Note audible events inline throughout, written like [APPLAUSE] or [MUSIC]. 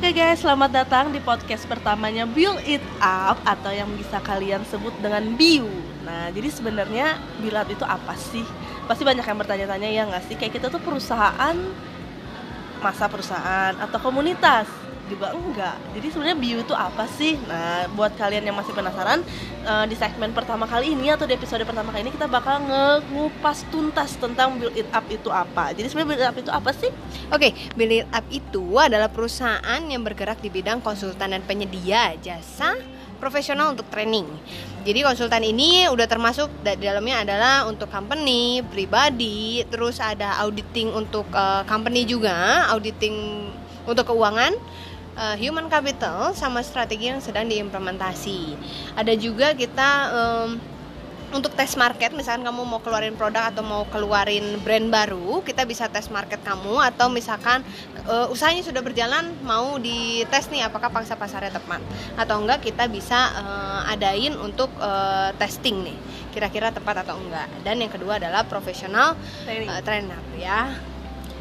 Oke guys, selamat datang di podcast pertamanya Build It Up atau yang bisa kalian sebut dengan Biu. Nah, jadi sebenarnya Build Up itu apa sih? Pasti banyak yang bertanya-tanya ya nggak sih? Kayak kita tuh perusahaan, masa perusahaan atau komunitas? Juga enggak. Jadi sebenarnya bio itu apa sih? Nah, buat kalian yang masih penasaran, uh, di segmen pertama kali ini atau di episode pertama kali ini kita bakal ngupas tuntas tentang build it up itu apa. Jadi sebenarnya build it up itu apa sih? Oke, okay, build it up itu adalah perusahaan yang bergerak di bidang konsultan dan penyedia jasa profesional untuk training. Jadi konsultan ini udah termasuk di dalamnya adalah untuk company, pribadi, terus ada auditing untuk uh, company juga, auditing untuk keuangan, uh, human capital sama strategi yang sedang diimplementasi. Ada juga kita um, untuk tes market, misalkan kamu mau keluarin produk atau mau keluarin brand baru, kita bisa tes market kamu atau misalkan uh, usahanya sudah berjalan mau dites nih apakah pangsa pasarnya tepat atau enggak kita bisa uh, adain untuk uh, testing nih kira-kira tepat atau enggak. Dan yang kedua adalah profesional uh, trainer ya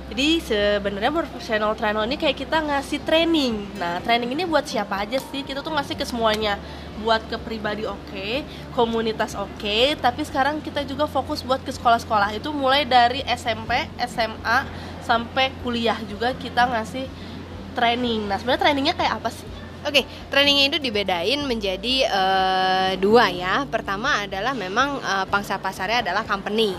jadi sebenarnya professional trainer ini kayak kita ngasih training. Nah, training ini buat siapa aja sih? Kita tuh ngasih ke semuanya. Buat ke pribadi oke, okay, komunitas oke, okay, tapi sekarang kita juga fokus buat ke sekolah-sekolah. Itu mulai dari SMP, SMA sampai kuliah juga kita ngasih training. Nah, sebenarnya trainingnya kayak apa sih? Oke, okay, trainingnya itu dibedain menjadi uh, dua ya. Pertama adalah memang uh, pangsa pasarnya adalah company.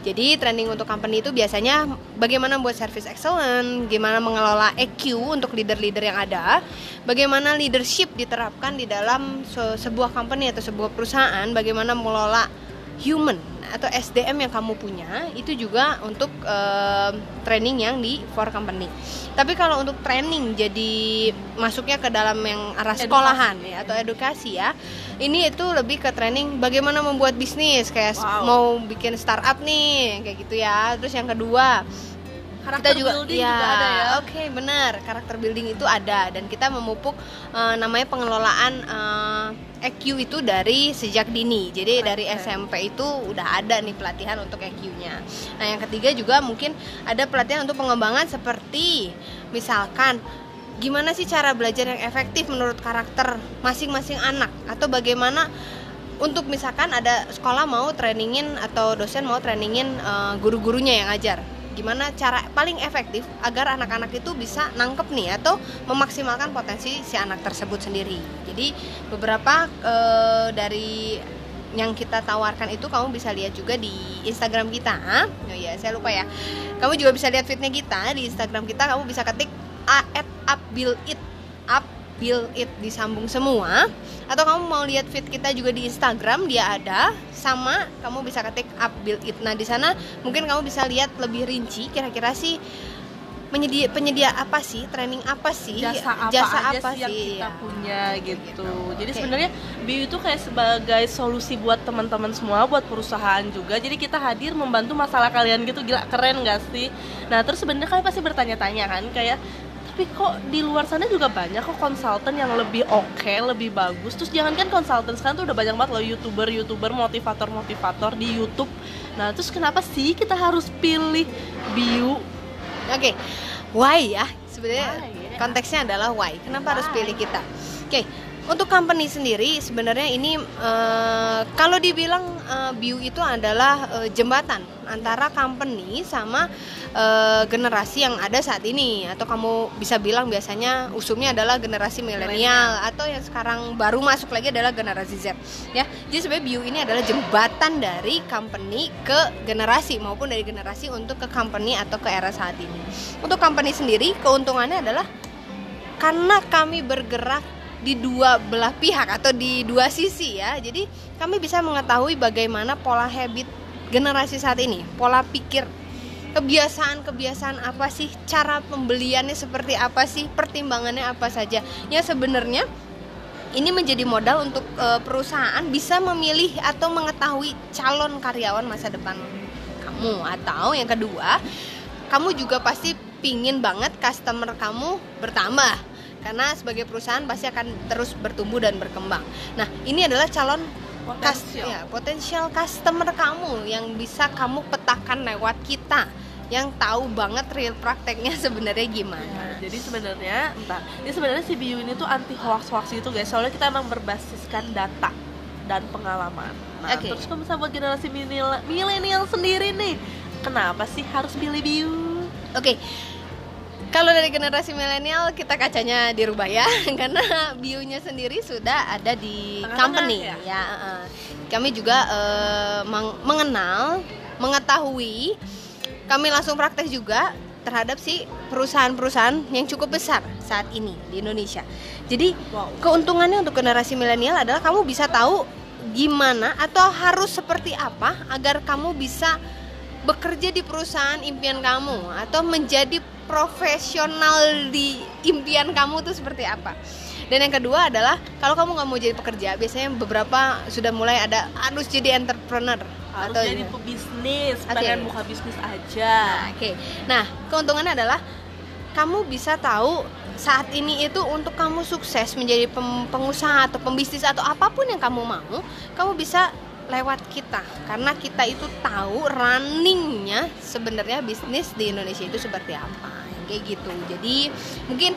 Jadi training untuk company itu biasanya bagaimana buat service excellent, gimana mengelola EQ untuk leader-leader yang ada, bagaimana leadership diterapkan di dalam se sebuah company atau sebuah perusahaan, bagaimana mengelola human atau SDM yang kamu punya itu juga untuk uh, training yang di for company. Tapi kalau untuk training jadi masuknya ke dalam yang arah sekolahan edukasi. ya atau edukasi ya. Ini itu lebih ke training bagaimana membuat bisnis kayak wow. mau bikin startup nih kayak gitu ya. Terus yang kedua karakter kita juga, building ya, juga ada ya. Oke, okay, benar. Karakter building itu ada dan kita memupuk uh, namanya pengelolaan uh, eh, EQ itu dari sejak dini. Jadi okay. dari SMP itu udah ada nih pelatihan untuk EQ-nya. Nah, yang ketiga juga mungkin ada pelatihan untuk pengembangan seperti misalkan gimana sih cara belajar yang efektif menurut karakter masing-masing anak atau bagaimana untuk misalkan ada sekolah mau trainingin atau dosen mau trainingin uh, guru-gurunya yang ngajar gimana cara paling efektif agar anak-anak itu bisa nangkep nih atau memaksimalkan potensi si anak tersebut sendiri. Jadi beberapa e, dari yang kita tawarkan itu kamu bisa lihat juga di Instagram kita. Oh ya, saya lupa ya. Kamu juga bisa lihat fitnya kita di Instagram kita. Kamu bisa ketik @upbuildit up build it disambung semua atau kamu mau lihat feed kita juga di Instagram dia ada sama kamu bisa ketik up build it nah di sana mungkin kamu bisa lihat lebih rinci kira-kira sih penyedia penyedia apa sih training apa sih jasa apa, jasa apa sih yang kita ya. punya gitu, gitu. jadi okay. sebenarnya Bio itu kayak sebagai solusi buat teman-teman semua buat perusahaan juga jadi kita hadir membantu masalah kalian gitu gila keren gak sih nah terus sebenarnya kalian pasti bertanya-tanya kan kayak tapi kok di luar sana juga banyak kok konsultan yang lebih oke, okay, lebih bagus. Terus jangan kan konsultan sekarang tuh udah banyak banget loh youtuber, youtuber, motivator, motivator di YouTube. Nah terus kenapa sih kita harus pilih Biu? Oke, okay. why ya? Sebenarnya yeah. konteksnya adalah why. Kenapa why? harus pilih kita? Oke, okay untuk company sendiri sebenarnya ini uh, kalau dibilang uh, Biu itu adalah uh, jembatan antara company sama uh, generasi yang ada saat ini. Atau kamu bisa bilang biasanya usumnya adalah generasi milenial. atau yang sekarang baru masuk lagi adalah generasi Z ya. Jadi sebenarnya Biu ini adalah jembatan dari company ke generasi maupun dari generasi untuk ke company atau ke era saat ini. Untuk company sendiri keuntungannya adalah karena kami bergerak di dua belah pihak atau di dua sisi ya. Jadi kami bisa mengetahui bagaimana pola habit generasi saat ini, pola pikir, kebiasaan-kebiasaan apa sih, cara pembeliannya seperti apa sih, pertimbangannya apa saja. Ya sebenarnya ini menjadi modal untuk e, perusahaan bisa memilih atau mengetahui calon karyawan masa depan kamu atau yang kedua, kamu juga pasti pingin banget customer kamu bertambah karena sebagai perusahaan pasti akan terus bertumbuh dan berkembang. Nah, ini adalah calon potensial ya, potensial customer kamu yang bisa kamu petakan lewat kita yang tahu banget real prakteknya [LAUGHS] sebenarnya gimana. Nah, jadi sebenarnya entah, ini sebenarnya si Biu ini tuh anti hoax hoax itu guys. Soalnya kita emang berbasiskan data dan pengalaman. Nah, Oke. terus kalau misalnya buat generasi milenial- sendiri nih, kenapa sih harus pilih Biu? Oke. Kalau dari generasi milenial kita kacanya dirubah ya [LAUGHS] karena bio-nya sendiri sudah ada di Tengah-tengah company ya? ya. uh, Kami juga uh, meng- mengenal, mengetahui, kami langsung praktek juga terhadap si perusahaan-perusahaan yang cukup besar saat ini di Indonesia. Jadi Wow. keuntungannya untuk generasi milenial adalah kamu bisa tahu gimana atau harus seperti apa agar kamu bisa bekerja di perusahaan impian kamu atau menjadi profesional di impian kamu tuh seperti apa. Dan yang kedua adalah kalau kamu nggak mau jadi pekerja, biasanya beberapa sudah mulai ada harus jadi entrepreneur Harus atau jadi pebisnis, Oke. pengen buka bisnis aja. Nah, Oke. Nah, keuntungannya adalah kamu bisa tahu saat ini itu untuk kamu sukses menjadi pengusaha atau pembisnis atau apa pun yang kamu mau, kamu bisa lewat kita. Karena kita itu tahu runningnya sebenarnya bisnis di Indonesia itu seperti apa. Kayak gitu. Jadi mungkin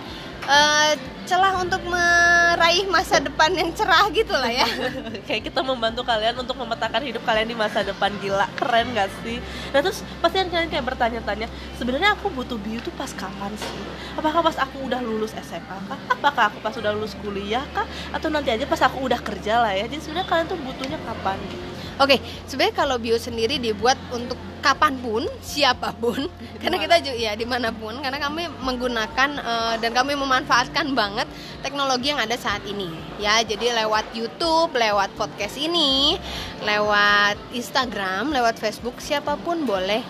eh, celah untuk meraih masa depan yang cerah gitu lah ya. [LAUGHS] Kayak kita membantu kalian untuk memetakan hidup kalian di masa depan. Gila keren gak sih? Nah terus pasti kalian kayak bertanya-tanya sebenarnya aku butuh bio tuh pas kapan sih? Apakah pas aku udah lulus SMA kah? Apakah aku pas udah lulus kuliah kah? Atau nanti aja pas aku udah kerja lah ya? Jadi sebenarnya kalian tuh butuhnya kapan gitu Oke, sebenarnya kalau bio sendiri dibuat untuk kapan pun, [LAUGHS] siapa pun, karena kita juga ya di mana pun, karena kami menggunakan eh, dan kami memanfaatkan banget teknologi yang ada saat ini, ya. Jadi lewat YouTube, lewat podcast ini, lewat Instagram, lewat Facebook, siapa pun boleh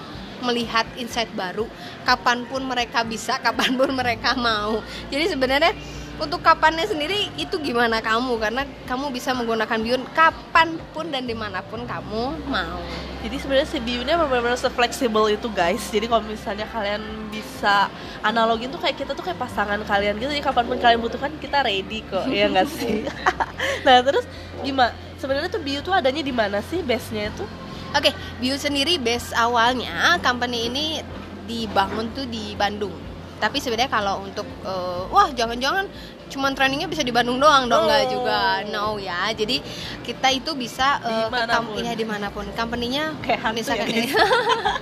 melihat insight baru, kapan pun mereka bisa, [LAUGHS] kapan pun mereka mau. Jadi sebenarnya untuk kapannya sendiri itu gimana kamu? Karena kamu bisa menggunakan Bion kapan pun dan di mana pun kamu mau. Jadi sebenarnya si ini benar-benar se-fleksibel itu guys. Jadi kalau misalnya kalian bisa analogin tuh kayak kita tuh kayak pasangan kalian gitu. Jadi kapan pun kalian butuhkan kita ready kok. Ya nggak sih? [LAUGHS] Nah terus gimana? Sebenarnya tuh bio tuh adanya di mana sih base nya itu? Oke Bio sendiri base awalnya company ini dibangun tuh di Bandung tapi sebenarnya kalau untuk eh, wah jangan-jangan cuman trainingnya bisa di Bandung doang dong nggak Oh. juga. No ya. Jadi kita itu bisa ke kam- Di mana pun. ya di mana pun. Company-nya Kayak hantu misalkan ya,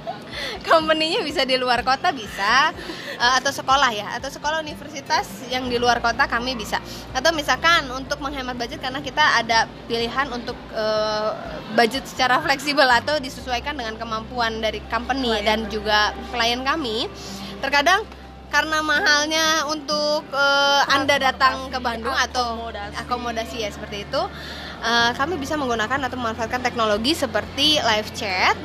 [LAUGHS] company-nya bisa di luar kota bisa. Eh, atau sekolah ya. Atau sekolah universitas yang di luar kota kami bisa. Atau misalkan untuk menghemat budget karena kita ada pilihan untuk eh, budget secara fleksibel atau disesuaikan dengan kemampuan dari company Klien. dan juga klien kami. Terkadang karena mahalnya untuk eh, anda datang ke Bandung atau Akomodasi. akomodasi ya seperti itu eh, kami bisa menggunakan atau memanfaatkan teknologi seperti live chat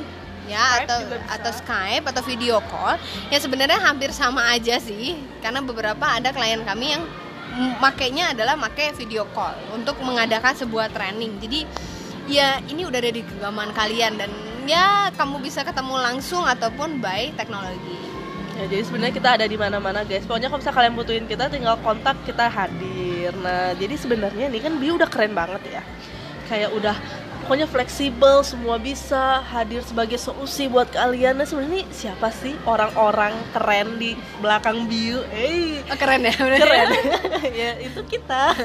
ya Skype atau atau Skype atau video call. Yang sebenarnya hampir sama aja sih karena beberapa ada klien kami yang makainya adalah pakai video call untuk mengadakan sebuah training. Jadi ya ini udah ada di genggaman kalian dan ya kamu bisa ketemu langsung ataupun by teknologi ya jadi sebenarnya kita ada di mana-mana guys pokoknya kalau misalnya kalian butuhin kita tinggal kontak kita hadir nah jadi sebenarnya ini kan bio udah keren banget ya kayak udah pokoknya fleksibel semua bisa hadir sebagai solusi buat kalian nah sebenarnya ini siapa sih orang-orang keren di belakang bio eh oh, keren ya bener keren ya? [LAUGHS] [LAUGHS] ya itu kita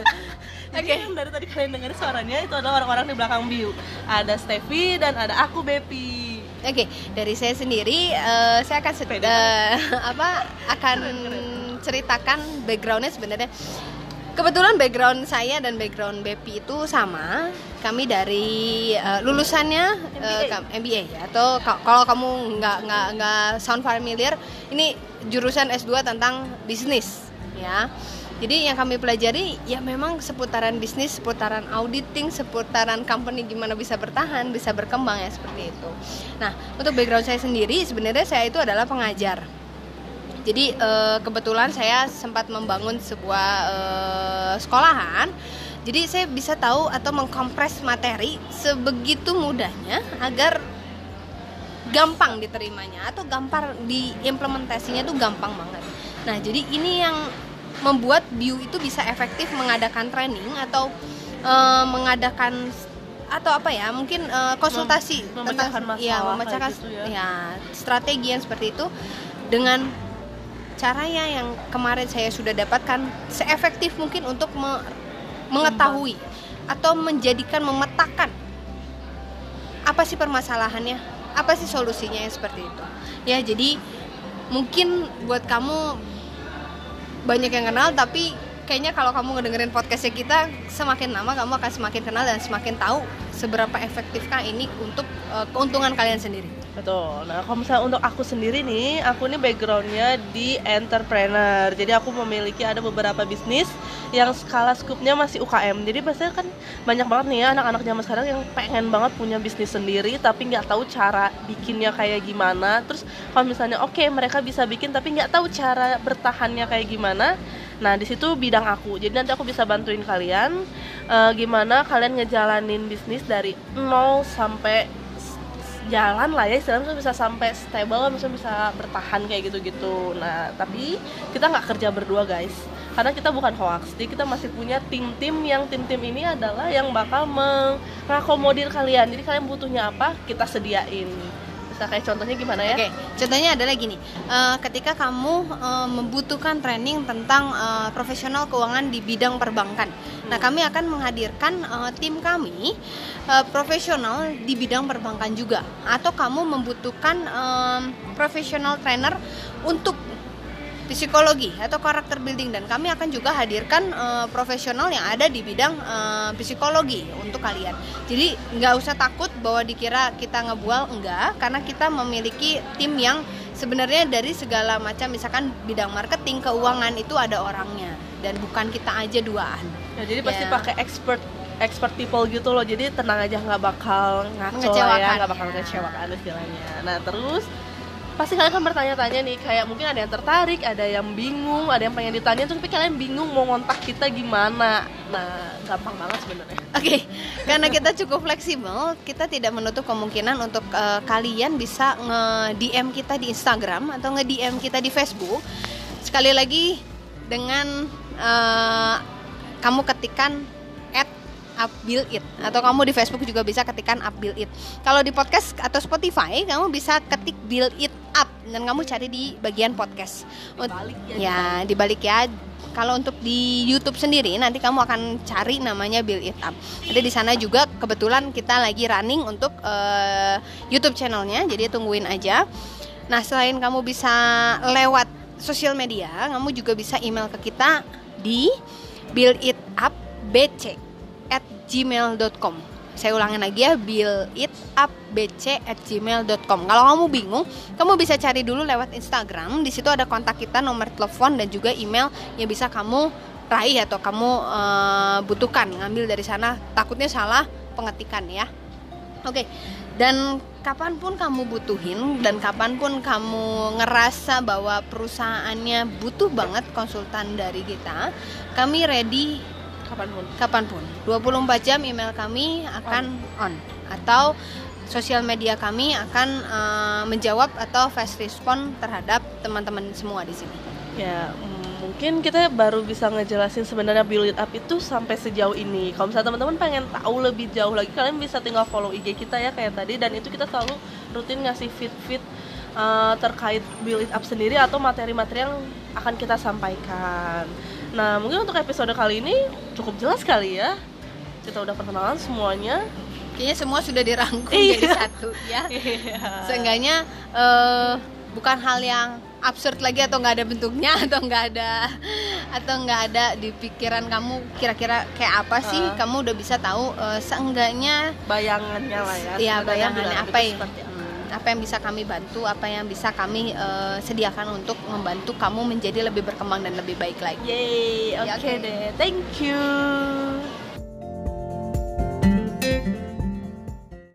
Oke, Oke. yang dari tadi kalian dengar suaranya itu adalah orang-orang di belakang bio. Ada Steffi dan ada aku Bepi. Oke, dari saya sendiri, eh, saya akan eh, [LAUGHS] apa akan ceritakan backgroundnya sebenarnya. Kebetulan background saya dan background Bepi itu sama. Kami dari eh, lulusannya MBA. kam- MBA ya. Atau ka- kalau kamu nggak nggak nggak sound familiar, ini jurusan S2 tentang bisnis ya. Jadi yang kami pelajari ya memang seputaran bisnis, seputaran auditing, seputaran company gimana bisa bertahan, bisa berkembang ya seperti itu. Nah, untuk background saya sendiri sebenarnya saya itu adalah pengajar. Jadi eh, kebetulan saya sempat membangun sebuah eh, sekolahan. Jadi saya bisa tahu atau mengkompres materi sebegitu mudahnya agar gampang diterimanya atau gampang diimplementasinya tuh gampang banget. Nah, jadi ini yang membuat Biu itu bisa efektif mengadakan training atau eh, mengadakan atau apa ya mungkin uh, konsultasi Mem tentang masalah, ya memecahkan gitu ya. ya strategi yang seperti itu dengan cara yang kemarin saya sudah dapatkan seefektif mungkin untuk me mengetahui atau menjadikan memetakan apa sih permasalahannya apa sih solusinya yang seperti itu ya jadi mungkin buat kamu banyak yang kenal tapi kayaknya kalau kamu ngedengerin podcastnya kita semakin lama kamu akan semakin kenal dan semakin tahu seberapa efektifkah ini untuk uh, keuntungan kalian sendiri. Betul. Nah, kalau misalnya untuk aku sendiri nih, aku ini backgroundnya di entrepreneur. Jadi aku memiliki ada beberapa bisnis yang skala skupnya masih UKM. Jadi biasanya kan banyak banget nih ya anak-anak zaman sekarang yang pengen banget punya bisnis sendiri, tapi nggak tahu cara bikinnya kayak gimana. Terus kalau misalnya oke okay, mereka bisa bikin, tapi nggak tahu cara bertahannya kayak gimana. Nah, di situ bidang aku. Jadi nanti aku bisa bantuin kalian uh, gimana kalian ngejalanin bisnis dari nol sampai jalan lah ya istilahnya bisa sampai stable misalnya bisa bertahan kayak gitu-gitu. Nah tapi kita nggak kerja berdua guys. Karena kita bukan hoax jadi kita masih punya tim-tim yang tim-tim ini adalah yang bakal mengakomodir kalian. Jadi kalian butuhnya apa kita sediain bisa kayak contohnya gimana ya? Oke, okay. contohnya adalah gini, uh, ketika kamu uh, membutuhkan training tentang uh, profesional keuangan di bidang perbankan, hmm. nah kami akan menghadirkan uh, tim kami uh, profesional di bidang perbankan juga, atau kamu membutuhkan um, profesional trainer untuk psikologi atau karakter building dan kami akan juga hadirkan uh, profesional yang ada di bidang uh, psikologi untuk kalian. Jadi nggak usah takut bahwa dikira kita ngebual enggak karena kita memiliki tim yang sebenarnya dari segala macam misalkan bidang marketing, keuangan itu ada orangnya dan bukan kita aja duaan. Ya, jadi pasti yeah. pakai expert expert people gitu loh jadi tenang aja nggak bakal ngaco ya nggak bakal ngecewakan istilahnya nah terus pasti kalian kan bertanya-tanya nih kayak mungkin ada yang tertarik ada yang bingung ada yang pengen ditanya tapi kalian bingung mau ngontak kita gimana nah gampang banget sebenarnya oke okay. karena kita cukup fleksibel kita tidak menutup kemungkinan untuk uh, kalian bisa nge DM kita di Instagram atau nge DM kita di Facebook sekali lagi dengan uh, kamu ketikkan up build it atau kamu di Facebook juga bisa ketikkan up build it. Kalau di podcast atau Spotify kamu bisa ketik build it up dan kamu cari di bagian podcast. Dibalik ya, ya dibalik ya. Kalau untuk di YouTube sendiri nanti kamu akan cari namanya Build It Up. Ada di sana juga kebetulan kita lagi running untuk uh, YouTube channelnya, jadi tungguin aja. Nah selain kamu bisa lewat sosial media, kamu juga bisa email ke kita di build it up bc at gmail.com saya ulangin lagi ya builditupbc at gmail.com kalau kamu bingung kamu bisa cari dulu lewat Instagram. Di situ ada kontak kita nomor telepon dan juga email yang bisa kamu raih atau kamu uh, butuhkan. Ngambil dari sana. Takutnya salah pengetikan ya. Oke dan kapan pun kamu butuhin dan kapan pun kamu ngerasa bahwa perusahaannya butuh banget konsultan dari kita kami ready kapan pun? Kapan pun. 24 jam email kami akan on, on. atau sosial media kami akan uh, menjawab atau fast respon terhadap teman-teman semua di sini. Ya mungkin kita baru bisa ngejelasin sebenarnya build up itu sampai sejauh ini. Kalau misalnya teman-teman pengen tahu lebih jauh lagi kalian bisa tinggal follow IG kita ya kayak tadi. Dan itu kita selalu rutin ngasih fit-fit uh, terkait build up sendiri atau materi-materi yang akan kita sampaikan Nah, mungkin untuk episode kali ini cukup jelas kali ya. Kita udah perkenalan semuanya. Kayaknya semua sudah dirangkum iya. jadi satu ya. [LAUGHS] Iya. Seenggaknya uh, bukan hal yang absurd lagi atau nggak ada bentuknya [LAUGHS] atau nggak ada atau nggak ada di pikiran kamu kira-kira kayak apa sih uh. kamu udah bisa tahu uh, seenggaknya bayangannya lah ya. Iya bayangannya apa ya? Apa yang bisa kami bantu, apa yang bisa kami uh, sediakan untuk membantu kamu menjadi lebih berkembang dan lebih baik lagi. Yay, oke okay, ya, okay. deh. Thank you.